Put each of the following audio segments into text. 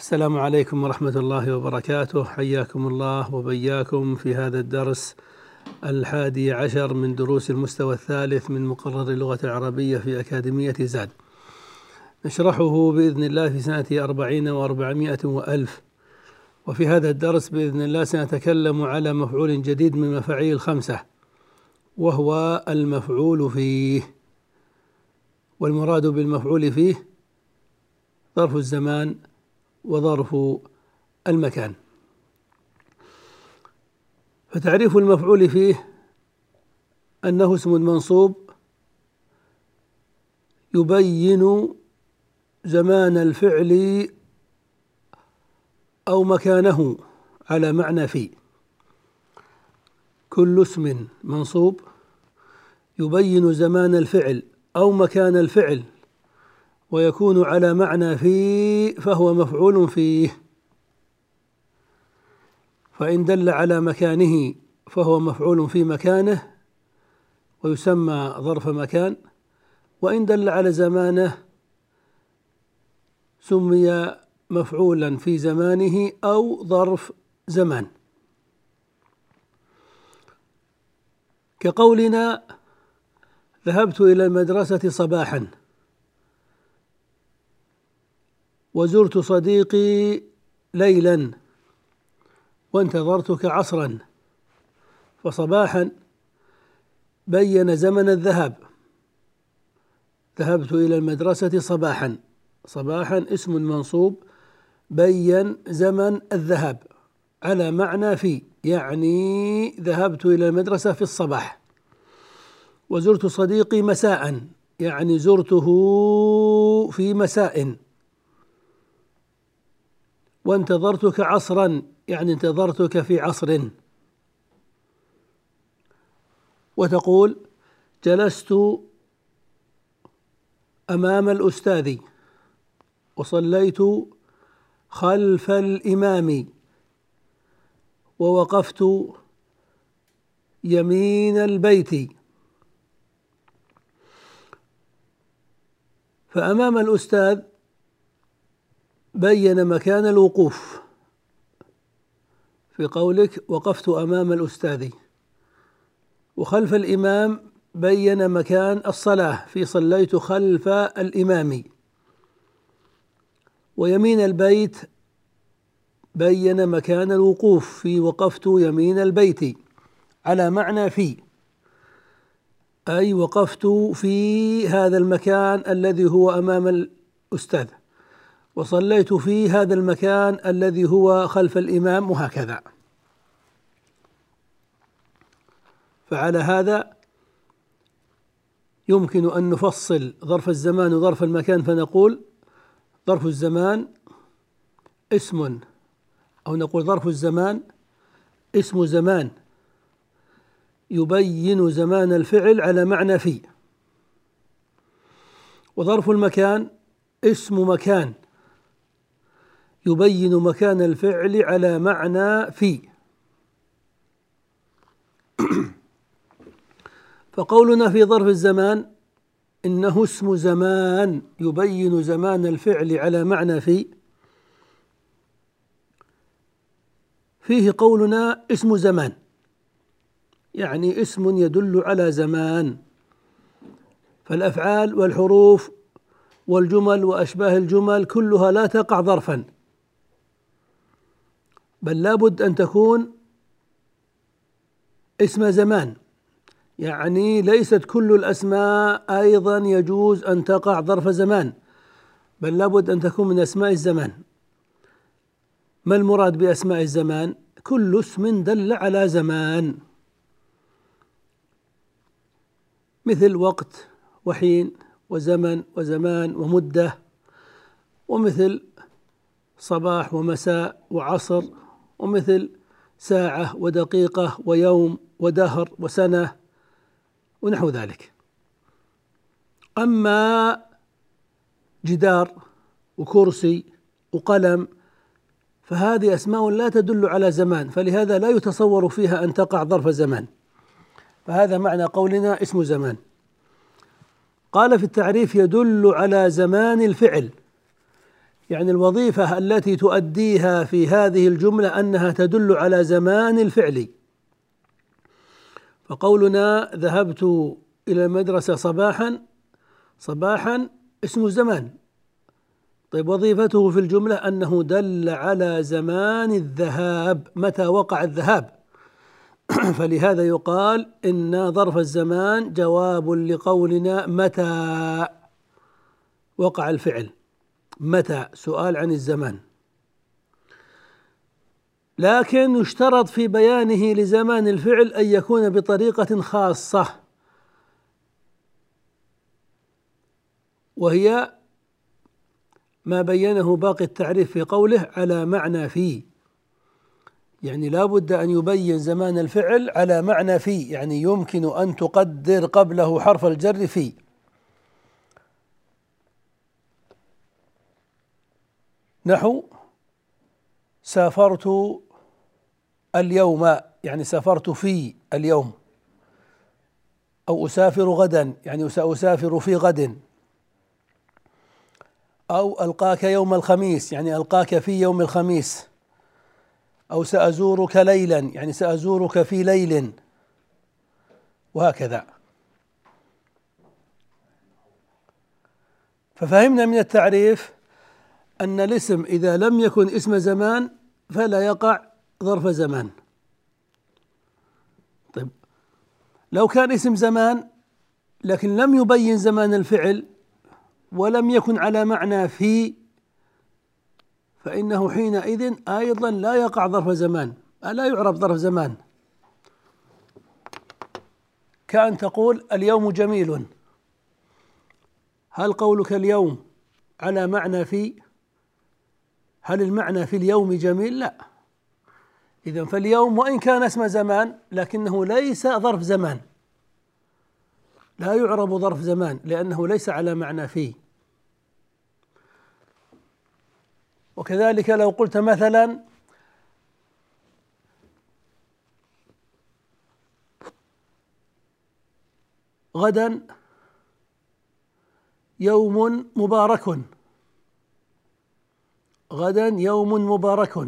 السلام عليكم ورحمة الله وبركاته. حياكم الله وبياكم في هذا الدرس الحادي عشر من دروس المستوى الثالث من مقرر اللغة العربية في أكاديمية زاد. نشرحه بإذن الله في سنة أربعين وأربعمائة وألف. وفي هذا الدرس بإذن الله سنتكلم على مفعول جديد من مفاعيل الخمسة وهو المفعول فيه. والمراد بالمفعول فيه ظرف الزمان وظرف المكان. فتعريف المفعول فيه أنه اسم منصوب يبين زمان الفعل أو مكانه على معنى في. كل اسم منصوب يبين زمان الفعل أو مكان الفعل ويكون على معنى في فهو مفعول فيه. فإن دل على مكانه فهو مفعول في مكانه ويسمى ظرف مكان. وإن دل على زمانه سمي مفعولا في زمانه أو ظرف زمان. كقولنا ذهبت إلى المدرسة صباحا. وزرت صديقي ليلا وانتظرتك عصرا. فصباحا بين زمن الذهاب. ذهبت إلى المدرسة صباحا. صباحا اسم منصوب بين زمن الذهاب. على معنى في يعني ذهبت إلى المدرسة في الصباح. وزرت صديقي مساء يعني زرته في مساء. وانتظرتك عصرا يعني انتظرتك في عصر. وتقول جلست أمام الأستاذ. وصليت خلف الإمام. ووقفت يمين البيت. فأمام الأستاذ بين مكان الوقوف. في قولك وقفت أمام الأستاذ. وخلف الإمام بين مكان الصلاة في صليت خلف الإمام. ويمين البيت بين مكان الوقوف في وقفت يمين البيت. على معنى في. أي وقفت في هذا المكان الذي هو أمام الأستاذ. وصليت في هذا المكان الذي هو خلف الإمام وهكذا. فعلى هذا يمكن أن نفصل ظرف الزمان وظرف المكان فنقول ظرف الزمان اسم أو نقول ظرف الزمان اسم زمان. يبين زمان الفعل على معنى في. وظرف المكان اسم مكان. يبين مكان الفعل على معنى في. فقولنا في ظرف الزمان إنه اسم زمان يبين زمان الفعل على معنى في. فيه قولنا اسم زمان يعني اسم يدل على زمان. فالأفعال والحروف والجمل وأشباه الجمل كلها لا تقع ظرفا. بل لابد أن تكون اسم زمان. يعني ليست كل الأسماء أيضا يجوز أن تقع ظرف زمان بل لابد أن تكون من أسماء الزمان. ما المراد بأسماء الزمان؟ كل اسم دل على زمان. مثل وقت وحين وزمن وزمان ومدة ومثل صباح ومساء وعصر ومثل ساعة ودقيقة ويوم ودهر وسنة ونحو ذلك. أما جدار وكرسي وقلم فهذه أسماء لا تدل على زمان فلهذا لا يتصور فيها أن تقع ظرف زمان. فهذا معنى قولنا اسم زمان. قال في التعريف يدل على زمان الفعل. يعني الوظيفة التي تؤديها في هذه الجملة أنها تدل على زمان الفعل. فقولنا ذهبت إلى المدرسة صباحا صباحا اسم زمان طيب وظيفته في الجملة أنه دل على زمان الذهاب متى وقع الذهاب؟ فلهذا يقال إن ظرف الزمان جواب لقولنا متى وقع الفعل. متى؟ سؤال عن الزمان لكن يشترط في بيانه لزمان الفعل أن يكون بطريقة خاصة. وهي ما بينه باقي التعريف في قوله على معنى في. يعني لا بد أن يبين زمان الفعل على معنى في. يعني يمكن أن تقدر قبله حرف الجر في. نحو سافرت اليوم يعني سافرت في اليوم. أو أسافر غدا يعني سأسافر في غد. أو ألقاك يوم الخميس يعني ألقاك في يوم الخميس. أو سأزورك ليلا يعني سأزورك في ليل. وهكذا. ففهمنا من التعريف أن الاسم إذا لم يكن اسم زمان فلا يقع ظرف زمان. طيب. لو كان اسم زمان لكن لم يبين زمان الفعل ولم يكن على معنى في فإنه حينئذ أيضا لا يقع ظرف زمان. لا يعرف ظرف زمان؟ كأن تقول اليوم جميل. هل قولك اليوم على معنى في؟ هل المعنى في اليوم جميل؟ لا. إذا فاليوم وإن كان اسم زمان لكنه ليس ظرف زمان. لا يعرب ظرف زمان لأنه ليس على معنى فيه. وكذلك لو قلت مثلا غدا يوم مبارك. غدا يوم مبارك.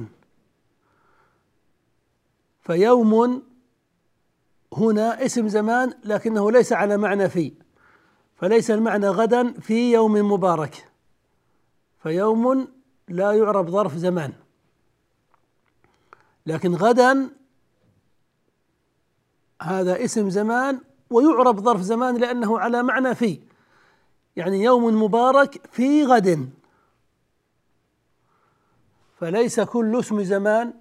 فيوم هنا اسم زمان لكنه ليس على معنى في فليس المعنى غدا في يوم مبارك. فيوم لا يعرب ظرف زمان لكن غدا هذا اسم زمان ويعرب ظرف زمان لأنه على معنى في يعني يوم مبارك في غد. فليس كل اسم زمان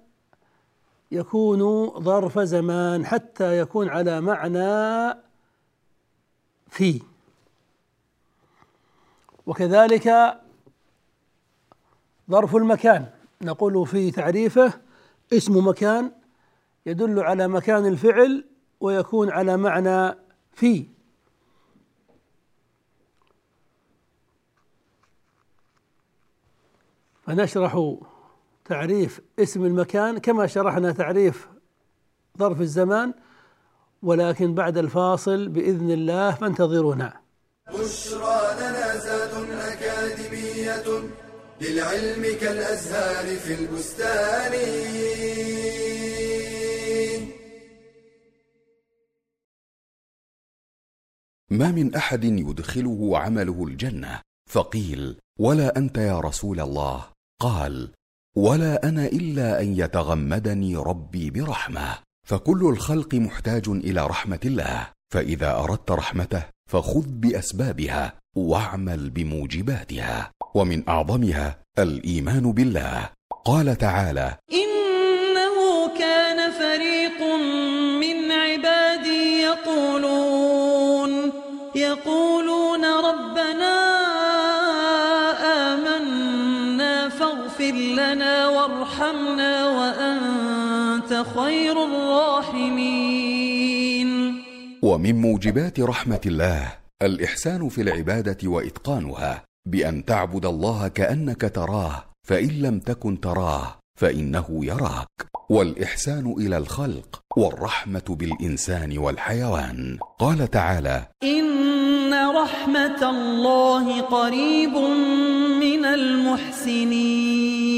يكون ظرف زمان حتى يكون على معنى في. وكذلك ظرف المكان. نقول في تعريفه اسم مكان يدل على مكان الفعل ويكون على معنى في. فنشرح تعريف اسم المكان كما شرحنا تعريف ظرف الزمان ولكن بعد الفاصل بإذن الله فانتظرونا. بشرى لنا زاد أكاديمية للعلم كالأزهار في البستان. ما من أحد يدخله عمله الجنة فقيل ولا أنت يا رسول الله قال ولا أنا إلا أن يتغمدني ربي برحمة. فكل الخلق محتاج إلى رحمة الله. فإذا أردت رحمته فخذ بأسبابها واعمل بموجباتها. ومن أعظمها الإيمان بالله. قال تعالى إنه كان فريق من عبادي يقولون يقولون وأنت خير الراحمين. ومن موجبات رحمة الله الإحسان في العبادة وإتقانها بأن تعبد الله كأنك تراه فإن لم تكن تراه فإنه يراك. والإحسان إلى الخلق والرحمة بالإنسان والحيوان. قال تعالى إن رحمة الله قريب من المحسنين.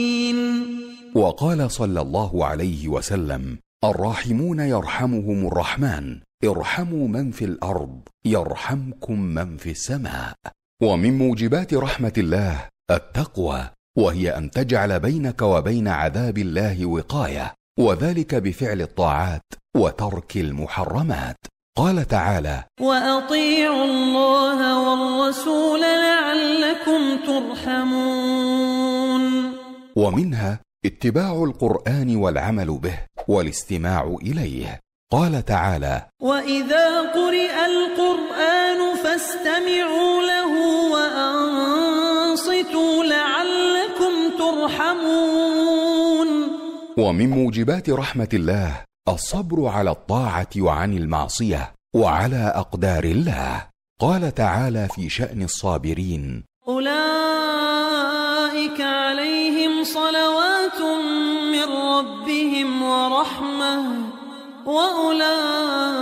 وقال صلى الله عليه وسلم الراحمون يرحمهم الرحمن ارحموا من في الأرض يرحمكم من في السماء. ومن موجبات رحمة الله التقوى وهي أن تجعل بينك وبين عذاب الله وقاية وذلك بفعل الطاعات وترك المحرمات. قال تعالى وأطيعوا الله والرسول لعلكم ترحمون. ومنها اتباع القرآن والعمل به والاستماع إليه. قال تعالى وإذا قرئ القرآن فاستمعوا له وأنصتوا لعلكم ترحمون. ومن موجبات رحمه الله الصبر على الطاعه وعن المعصيه وعلى اقدار الله. قال تعالى في شان الصابرين أولئك عليهم صلوات وأولئك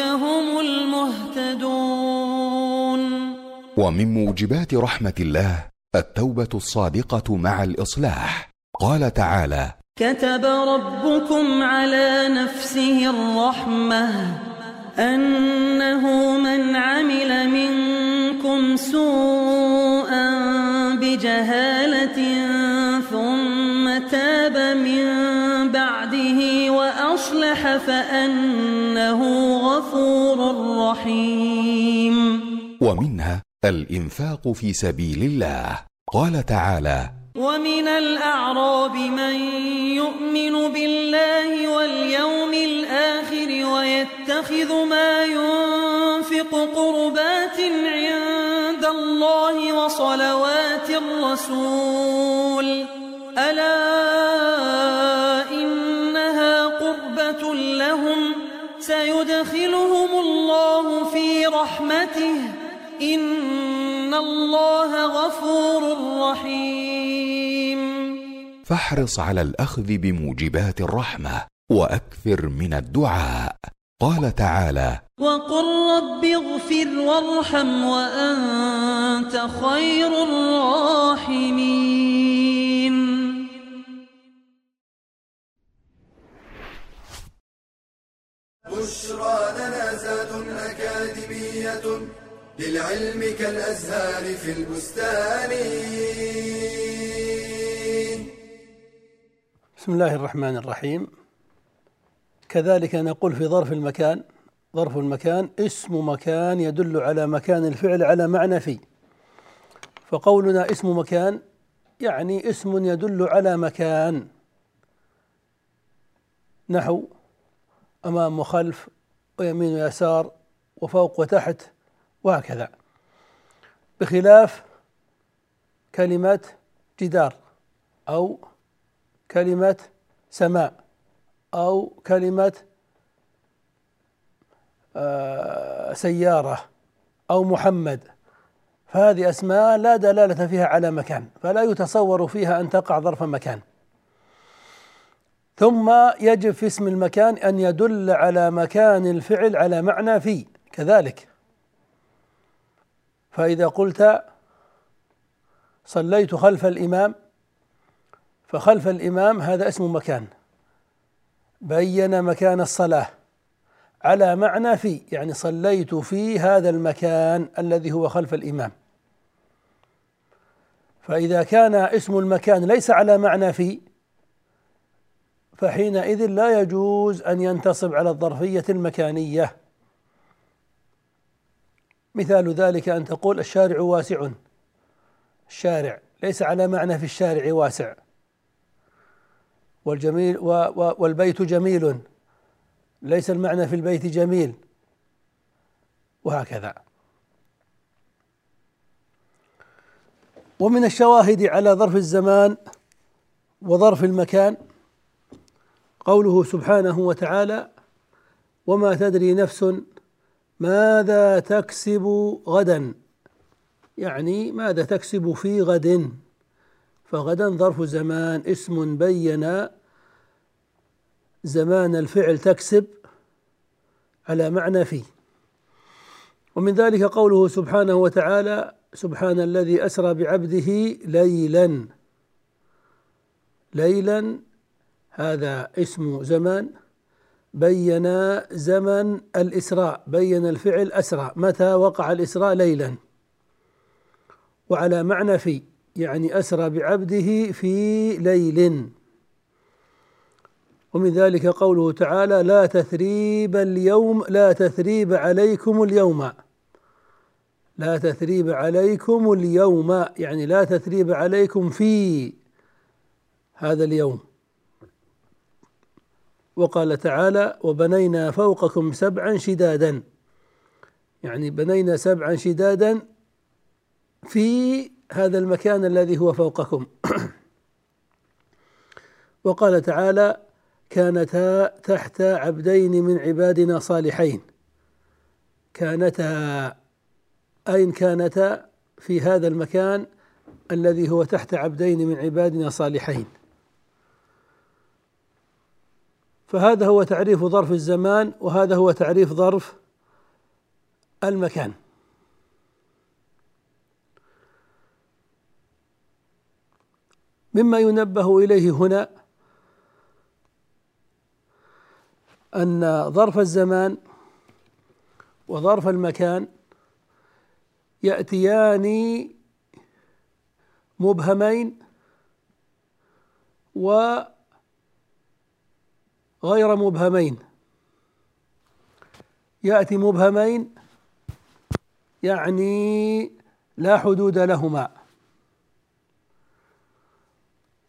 هم المهتدون. ومن موجبات رحمة الله التوبة الصادقة مع الإصلاح. قال تعالى كتب ربكم على نفسه الرحمة أنه من عمل منكم سوءا بجهالة فأنه غفور رحيم. ومنها الإنفاق في سبيل الله. قال تعالى ومن الأعراب من يؤمن بالله واليوم الآخر ويتخذ ما ينفق قربات عند الله وصلوات الرسول. ألا سيدخلهم الله في رحمته. إن الله غفور رحيم. فاحرص على الأخذ بموجبات الرحمة وأكثر من الدعاء. قال تعالى وقل رب اغفر وارحم وأنت خير الراحمين. بشرى لنا زاد أكاديمية للعلم كالأزهار في البستان. بسم الله الرحمن الرحيم. كذلك نقول في ظرف المكان ظرف المكان اسم مكان يدل على مكان الفعل على معنى في فقولنا اسم مكان يعني اسم يدل على مكان. نحو أمام وخلف ويمين ويسار وفوق وتحت وهكذا. بخلاف كلمة جدار أو كلمة سماء أو كلمة آه، سيارة أو محمد. فهذه أسماء لا دلالة فيها على مكان فلا يتصور فيها أن تقع ظرف مكان. ثم يجب في اسم المكان أن يدل على مكان الفعل على معنى في كذلك. فإذا قلت صليت خلف الإمام فخلف الإمام هذا اسم مكان. بين مكان الصلاة على معنى في يعني صليت في هذا المكان الذي هو خلف الإمام. فإذا كان اسم المكان ليس على معنى في فحينئذ لا يجوز أن ينتصب على الظرفية المكانية. مثال ذلك أن تقول الشارع واسع. الشارع ليس على معنى في الشارع واسع. والجميل والبيت جميل. ليس المعنى في البيت جميل. وهكذا. ومن الشواهد على ظرف الزمان وظرف المكان قوله سبحانه وتعالى وما تدري نفس ماذا تكسب غدا. يعني ماذا تكسب في غد؟ فغدا ظرف زمان اسم بين زمان الفعل تكسب على معنى في ومن ذلك قوله سبحانه وتعالى سبحان الذي أسرى بعبده ليلا ليلا هذا اسم زمان بين زمن الإسراء بين الفعل أسرى. متى وقع الإسراء؟ ليلا. وعلى معنى في يعني أسرى بعبده في ليل. ومن ذلك قوله تعالى لا تثريب اليوم لا تثريب عليكم اليوم لا تثريب عليكم اليوم يعني لا تثريب عليكم في هذا اليوم. وقال تعالى وبنينا فوقكم سبعا شدادا. يعني بنينا سبعا شدادا في هذا المكان الذي هو فوقكم. وقال تعالى كانتا تحت عبدين من عبادنا صالحين. كانتا أين كانتا؟ في هذا المكان الذي هو تحت عبدين من عبادنا صالحين. فهذا هو تعريف ظرف الزمان وهذا هو تعريف ظرف المكان. مما ينبه إليه هنا أن ظرف الزمان وظرف المكان يأتيان مبهمين وغير مبهمين. يأتي مبهمين يعني لا حدود لهما.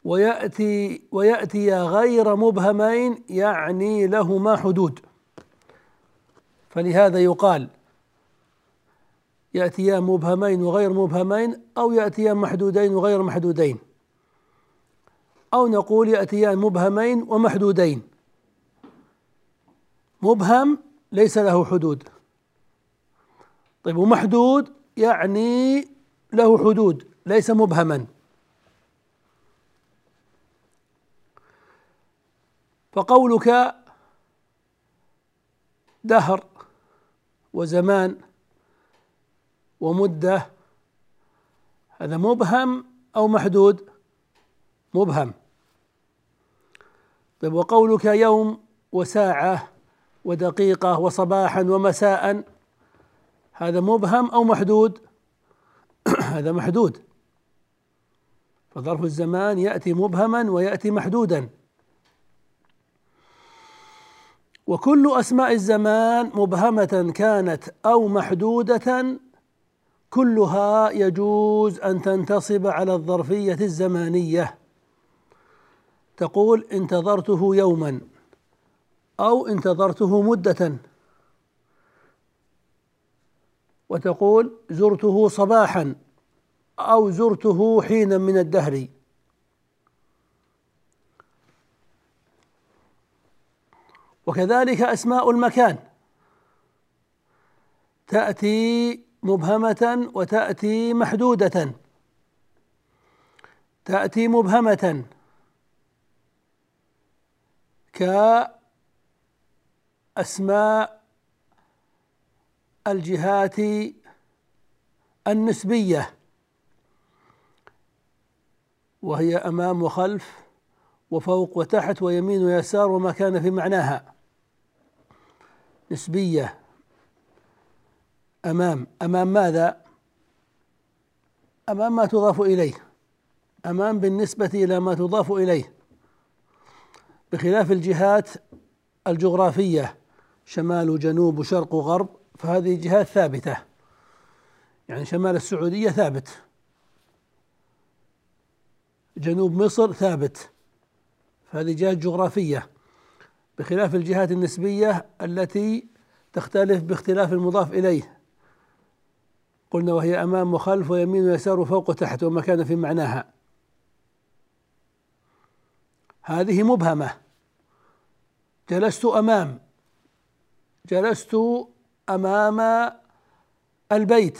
ويأتي ويأتي غير مبهمين يعني لهما حدود. فلهذا يقال يأتيان مبهمين وغير مبهمين أو يأتيان محدودين وغير محدودين. أو نقول يأتيان مبهمين ومحدودين. مبهم ليس له حدود. طيب ومحدود يعني له حدود ليس مبهما. فقولك دهر وزمان ومدة هذا مبهم أو محدود؟ مبهم. طيب وقولك يوم وساعة ودقيقة وصباحا ومساء. هذا مبهم أو محدود؟ هذا محدود. فظرف الزمان يأتي مبهما ويأتي محدودا. وكل أسماء الزمان مبهمة كانت أو محدودة كلها يجوز أن تنتصب على الظرفية الزمانية. تقول انتظرته يوما. أو انتظرته مدة. وتقول زرته صباحا أو زرته حينا من الدهر. وكذلك أسماء المكان. تأتي مبهمة وتأتي محدودة. تأتي مبهمة. كاسماء الجهات النسبية وهي أمام وخلف وفوق وتحت ويمين ويسار وما كان في معناها. نسبية أمام. أمام ماذا؟ أمام ما تضاف إليه. أمام بالنسبة إلى ما تضاف إليه. بخلاف الجهات الجغرافية شمال وجنوب وشرق وغرب فهذه جهات ثابتة. يعني شمال السعودية ثابت. جنوب مصر ثابت. فهذه جهات جغرافية. بخلاف الجهات النسبية التي تختلف باختلاف المضاف إليه. قلنا وهي أمام وخلف ويمين ويسار وفوق وتحت وما كان في معناها. هذه مبهمة. جلست أمام. جلست أمام البيت.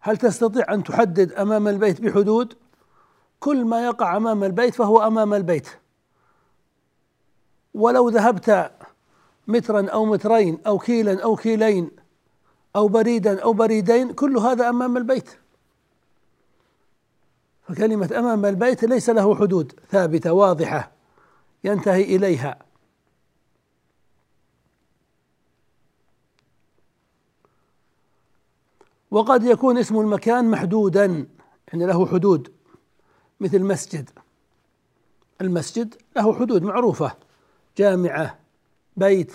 هل تستطيع أن تحدد أمام البيت بحدود؟ كل ما يقع أمام البيت فهو أمام البيت. ولو ذهبت مترا أو مترين أو كيلا أو كيلين أو بريدا أو بريدين كل هذا أمام البيت. فكلمة أمام البيت ليس له حدود ثابتة واضحة ينتهي إليها. وقد يكون اسم المكان محدودا يعني له حدود. مثل مسجد. المسجد له حدود معروفة. جامعة بيت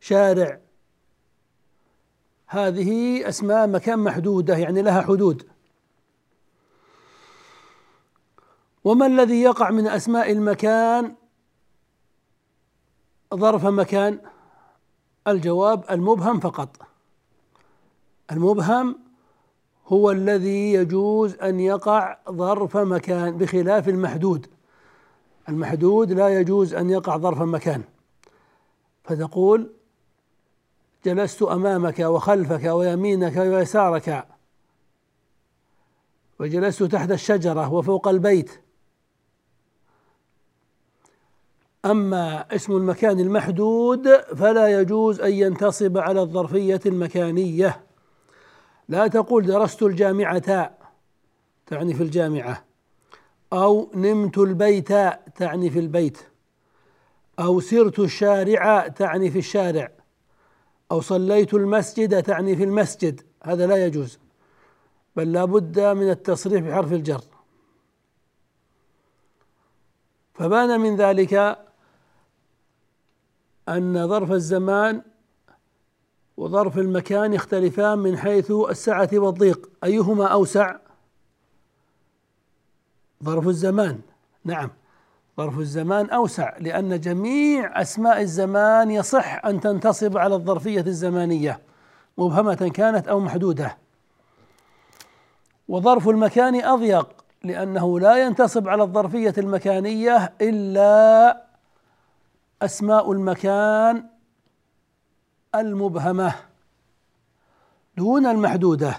شارع. هذه أسماء مكان محدودة يعني لها حدود. وما الذي يقع من أسماء المكان؟ ظرف مكان. الجواب المبهم فقط. المبهم هو الذي يجوز أن يقع ظرف مكان بخلاف المحدود. المحدود لا يجوز أن يقع ظرف مكان. فتقول جلست أمامك وخلفك ويمينك ويسارك وجلست تحت الشجرة وفوق البيت. أما اسم المكان المحدود فلا يجوز أن ينتصب على الظرفية المكانية. لا تقول درست الجامعة تعني في الجامعة أو نمت البيت تعني في البيت أو سرت الشارع تعني في الشارع أو صليت المسجد تعني في المسجد هذا لا يجوز بل لا بد من التصريح بحرف الجر. فبان من ذلك؟ أن ظرف الزمان وظرف المكان يختلفان من حيث السعة والضيق. أيهما أوسع؟ ظرف الزمان. نعم. ظرف الزمان أوسع لأن جميع أسماء الزمان يصح أن تنتصب على الظرفية الزمانية مبهمة كانت أو محدودة. وظرف المكان أضيق لأنه لا ينتصب على الظرفية المكانية إلا أسماء المكان المبهمة دون المحدودة.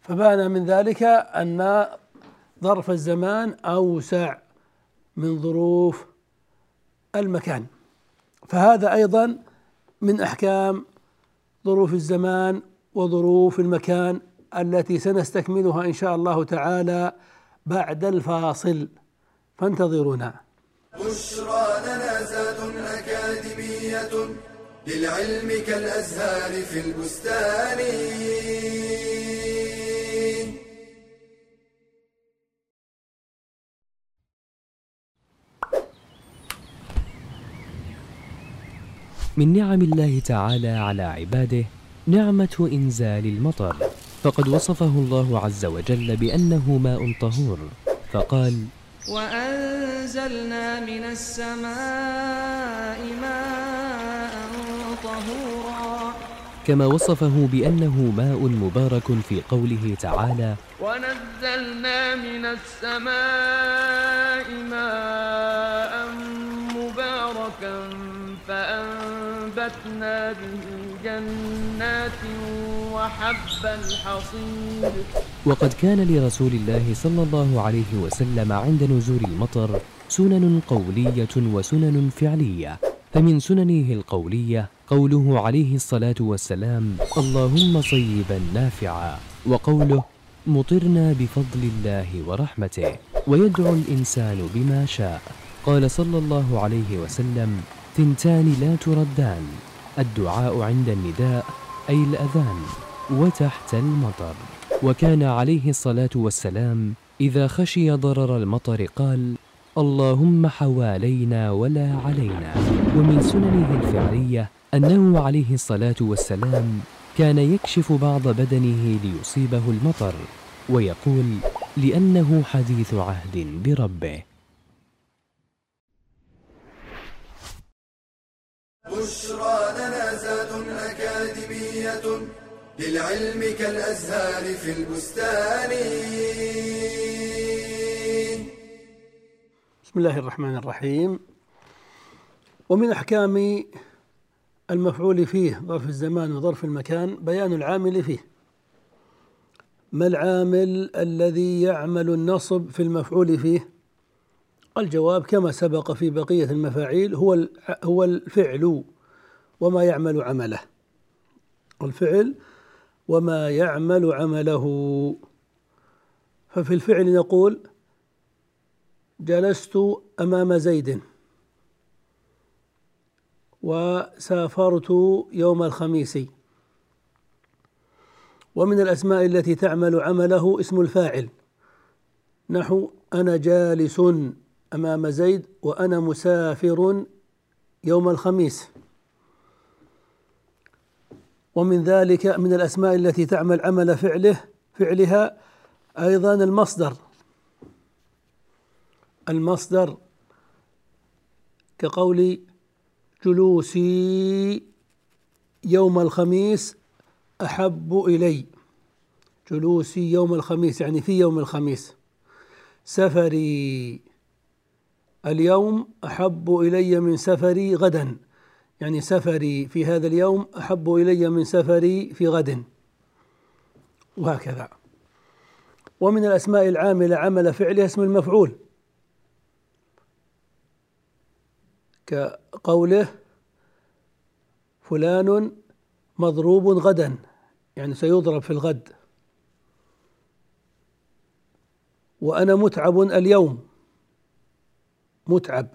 فبان من ذلك أن ظرف الزمان أوسع من ظروف المكان. فهذا أيضا من أحكام ظروف الزمان وظروف المكان التي سنستكملها إن شاء الله تعالى بعد الفاصل. فانتظرونا. بشرى لنا زاد للعلم كالأزهار في البستان. من نعم الله تعالى على عباده نعمة إنزال المطر. فقد وصفه الله عز وجل بأنه ماء طهور فقال وأنزلنا من السماء ماء طهورا. كما وصفه بأنه ماء مبارك في قوله تعالى ونزلنا من السماء ماء مباركا فأنبتنا به جنات وحب الحصيد. وقد كان لرسول الله صلى الله عليه وسلم عند نزول المطر سنن قولية وسنن فعلية فمن سننه القولية قوله عليه الصلاة والسلام اللهم صيبا نافعا وقوله مطرنا بفضل الله ورحمته ويدعو الإنسان بما شاء قال صلى الله عليه وسلم ثنتان لا تردان الدعاء عند النداء أي الأذان وتحت المطر وكان عليه الصلاة والسلام إذا خشي ضرر المطر قال اللهم حوالينا ولا علينا ومن سننه الفعلية أنه عليه الصلاة والسلام كان يكشف بعض بدنه ليصيبه المطر ويقول لأنه حديث عهد بربه. بشرى لنا زاد أكاديمية للعلم كالأزهار في البستان. بسم الله الرحمن الرحيم. ومن أحكام المفعول فيه ظرف الزمان وظرف المكان بيان العامل فيه. ما العامل الذي يعمل النصب في المفعول فيه؟ الجواب كما سبق في بقية المفاعيل هو هو الفعل وما يعمل عمله. الفعل وما يعمل عمله. ففي الفعل نقول جلست أمام زيد. وسافرت يوم الخميس. ومن الأسماء التي تعمل عمله اسم الفاعل. نحو أنا جالس أمام زيد وأنا مسافر يوم الخميس. ومن ذلك من الأسماء التي تعمل عمل فعله فعلها أيضا المصدر. المصدر كقول جلوسي يوم الخميس أحب إلي. جلوسي يوم الخميس يعني في يوم الخميس. سفري اليوم أحب إلي من سفري غدا. يعني سفري في هذا اليوم أحب إلي من سفري في غد. وهكذا. ومن الأسماء العاملة عمل فعلها اسم المفعول. كقوله فلان مضروب غدا يعني سيضرب في الغد. وأنا متعب اليوم. متعب.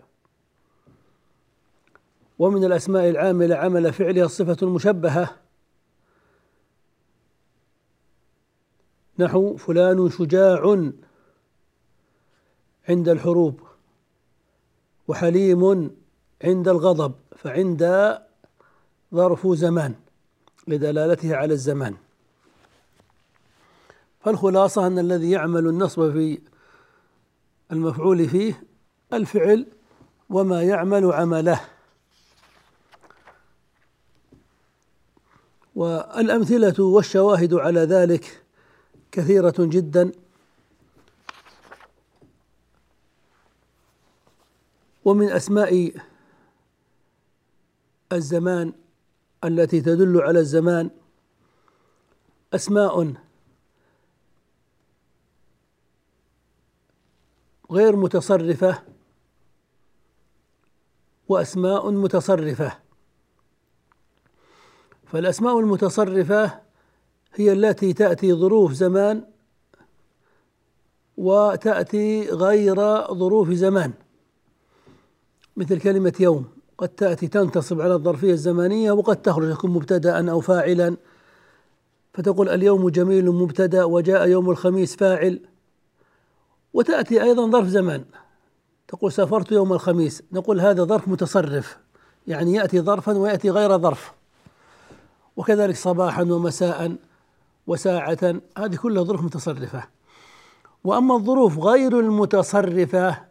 ومن الأسماء العامله عمل فعلها الصفه المشبهه نحو فلان شجاع عند الحروب. وحليم عند الغضب فعند ظرف زمان لدلالته على الزمان. فالخلاصة أن الذي يعمل النصب في المفعول فيه الفعل وما يعمل عمله. والأمثلة والشواهد على ذلك كثيرة جدا. ومن أسماء الزمان التي تدل على الزمان أسماء غير متصرفة وأسماء متصرفة. فالأسماء المتصرفة هي التي تأتي ظروف زمان وتأتي غير ظروف زمان مثل كلمة يوم. قد تأتي تنتصب على الظرفية الزمانية وقد تخرج تكون مبتدأ أو فاعلا. فتقول اليوم جميل مبتدأ وجاء يوم الخميس فاعل. وتأتي أيضا ظرف زمان تقول سافرت يوم الخميس. نقول هذا ظرف متصرف. يعني يأتي ظرفا ويأتي غير ظرف. وكذلك صباحا ومساء وساعة. هذه كلها ظروف متصرفة. وأما الظروف غير المتصرفة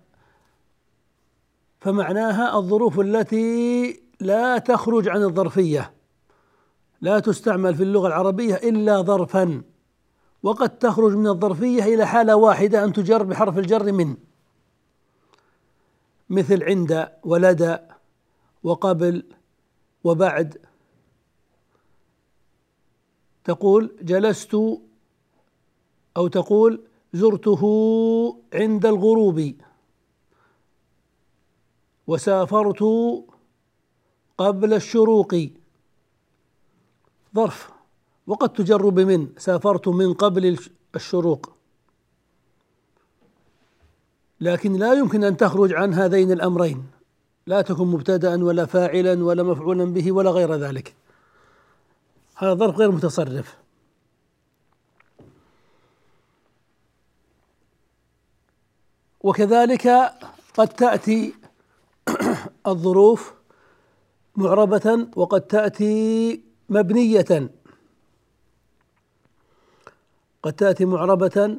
فمعناها الظروف التي لا تخرج عن الظرفية. لا تستعمل في اللغة العربية إلا ظرفا. وقد تخرج من الظرفية إلى حالة واحدة أن تجر بحرف الجر من. مثل عند ولدى وقبل وبعد. تقول جلست أو تقول زرته عند الغروب. وسافرت قبل الشروق. ظرف. وقد تجر بمن. سافرت من قبل الشروق. لكن لا يمكن أن تخرج عن هذين الأمرين. لا تكن مبتدا ولا فاعلا ولا مفعولا به ولا غير ذلك. هذا ظرف غير متصرف. وكذلك قد تأتي الظروف معربة وقد تأتي مبنية. قد تأتي معربة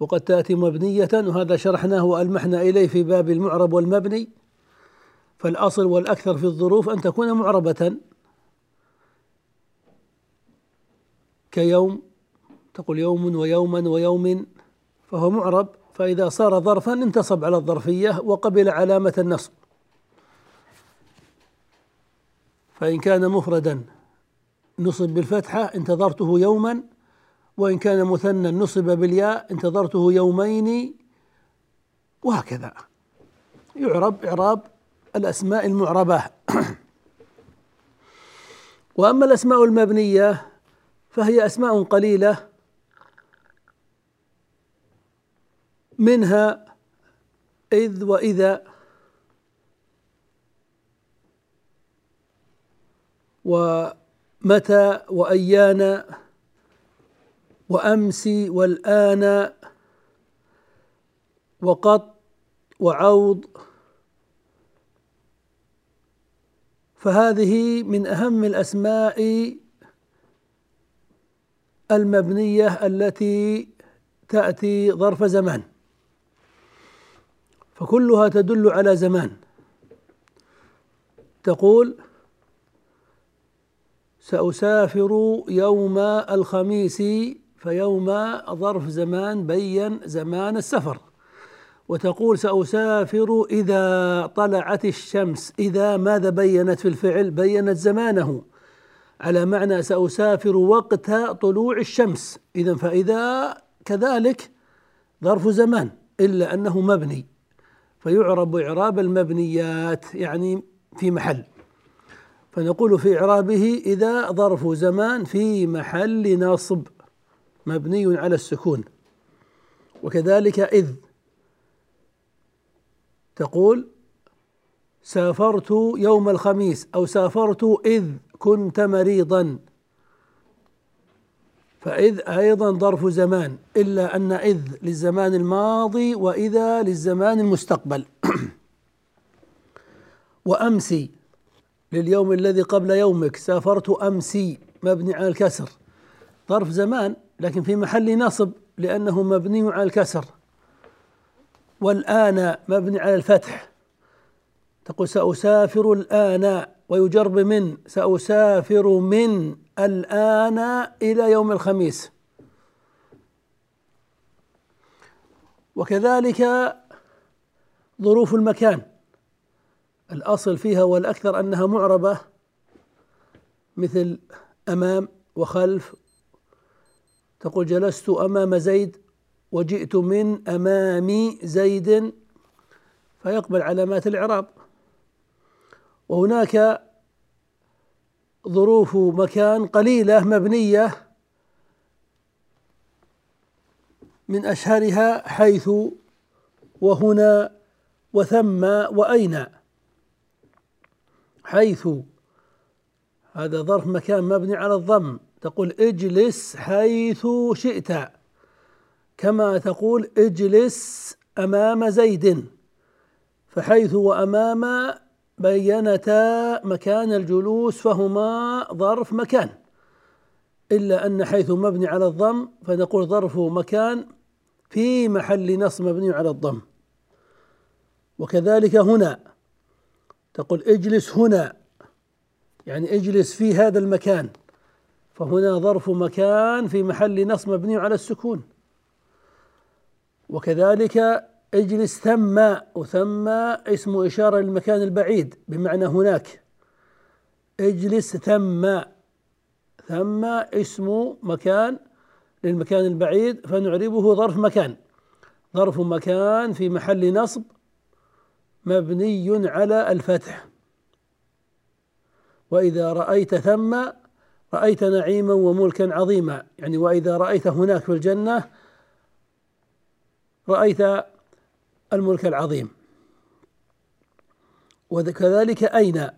وقد تأتي مبنية وهذا شرحناه وألمحنا إليه في باب المعرب والمبني. فالأصل والأكثر في الظروف أن تكون معربة. كيوم تقول يوم ويوما ويوم فهو معرب. فإذا صار ظرفا انتصب على الظرفية وقبل علامة النصب. فإن كان مفردا نصب بالفتحة انتظرته يوما وإن كان مثنى نصب بالياء انتظرته يومين وهكذا. يعرب إعراب الأسماء المعربة. وأما الأسماء المبنية فهي أسماء قليلة منها إذ وإذا. ومتى وأيان وأمس والآن. وقط وعوض. فهذه من أهم الأسماء المبنية التي تأتي ظرف زمان فكلها تدل على زمان. تقول سأسافر يوم الخميس فيوم ظرف زمان بين زمان السفر. وتقول سأسافر إذا طلعت الشمس إذا ماذا بينت في الفعل؟ بينت زمانه. على معنى سأسافر وقت طلوع الشمس. إذا فإذا كذلك ظرف زمان إلا أنه مبني. فيعرب إعراب المبنيات يعني في محل. فنقول في إعرابه إذا ظرف زمان في محل نصب مبني على السكون. وكذلك إذ تقول سافرت يوم الخميس أو سافرت إذ كنت مريضا. فإذ أيضا ظرف زمان إلا أن إذ للزمان الماضي وإذا للزمان المستقبل. وأمسي لليوم الذي قبل يومك سافرت أمسي مبني على الكسر. ظرف زمان لكن في محل نصب لأنه مبني على الكسر. والآن مبني على الفتح. تقول سأسافر الآن ويجر من سأسافر من الآن إلى يوم الخميس. وكذلك ظروف المكان. الأصل فيها والأكثر أنها معربة مثل أمام وخلف. تقول جلست أمام زيد وجئت من أمام زيد فيقبل علامات الإعراب. وهناك ظروف مكان قليلة مبنية من أشهرها حيث وهنا وثم وأين. حيث هذا ظرف مكان مبني على الضم. تقول اجلس حيث شئت. كما تقول اجلس أمام زيد. فحيث وأمام بينتا مكان الجلوس فهما ظرف مكان. إلا أن حيث مبني على الضم فنقول ظرف مكان في محل نصب مبني على الضم. وكذلك هنا تقول اجلس هنا يعني اجلس في هذا المكان فهنا ظرف مكان في محل نصب مبني على السكون. وكذلك اجلس ثم وثم اسم إشارة للمكان البعيد بمعنى هناك. اجلس ثم ثم اسم مكان للمكان البعيد فنعربه ظرف مكان. ظرف مكان في محل نصب مبني على الفتح. وإذا رأيت ثم رأيت نعيما وملكا عظيما. يعني وإذا رأيت هناك في الجنة رأيت الملك العظيم. وكذلك أين؟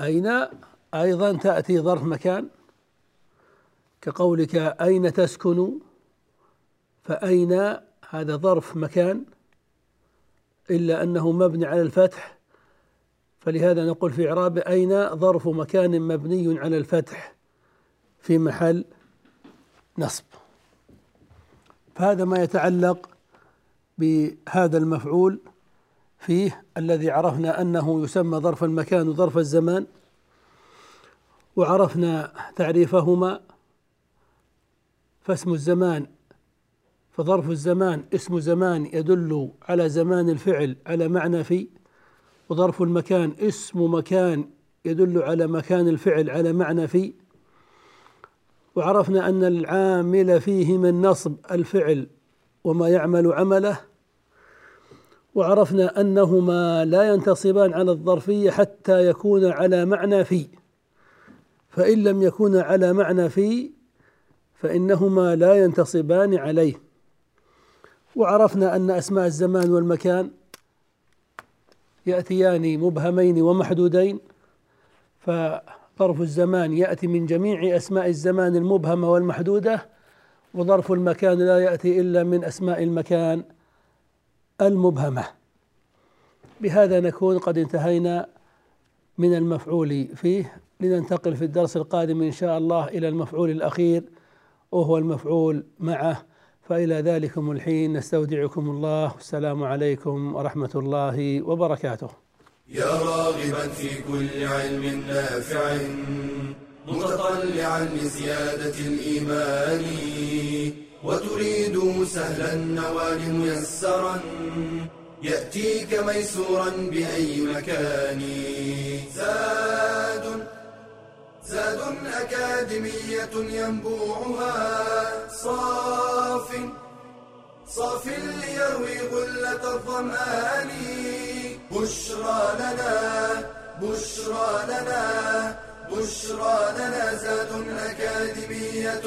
أين أيضا تأتي ظرف مكان؟ كقولك أين تسكن؟ فأين هذا ظرف مكان؟ إلا أنه مبني على الفتح. فلهذا نقول في إعراب أين ظرف مكان مبني على الفتح؟ في محل نصب. فهذا ما يتعلق بهذا المفعول فيه الذي عرفنا أنه يسمى ظرف المكان وظرف الزمان وعرفنا تعريفهما فاسم الزمان فظرف الزمان اسم زمان يدل على زمان الفعل على معنى في وظرف المكان اسم مكان يدل على مكان الفعل على معنى في. وعرفنا أن العامل فيه من نصب الفعل وما يعمل عمله وعرفنا أنهما لا ينتصبان على الظرفيه حتى يكون على معنى في. فإن لم يكون على معنى في فإنهما لا ينتصبان عليه. وعرفنا أن أسماء الزمان والمكان يأتيان مبهمين ومحدودين فظرف الزمان يأتي من جميع أسماء الزمان المبهمة والمحدودة وظرف المكان لا يأتي إلا من أسماء المكان. المبهمة. بهذا نكون قد انتهينا من المفعول فيه. لننتقل في الدرس القادم إن شاء الله إلى المفعول الأخير وهو المفعول معه. فإلى ذلكم الحين نستودعكم الله. والسلام عليكم ورحمة الله وبركاته. يا راغبا في كل علم نافع متطلعا لزيادة الإيمان. وتريد سهلا النوال ميسرا يأتيك ميسورا بأي مكان. زاد زاد أكاديمية ينبوعها. صاف صاف ليروي غلة الظمآن. بشرى لنا بشرى لنا بشرى لنا. زاد أكاديمية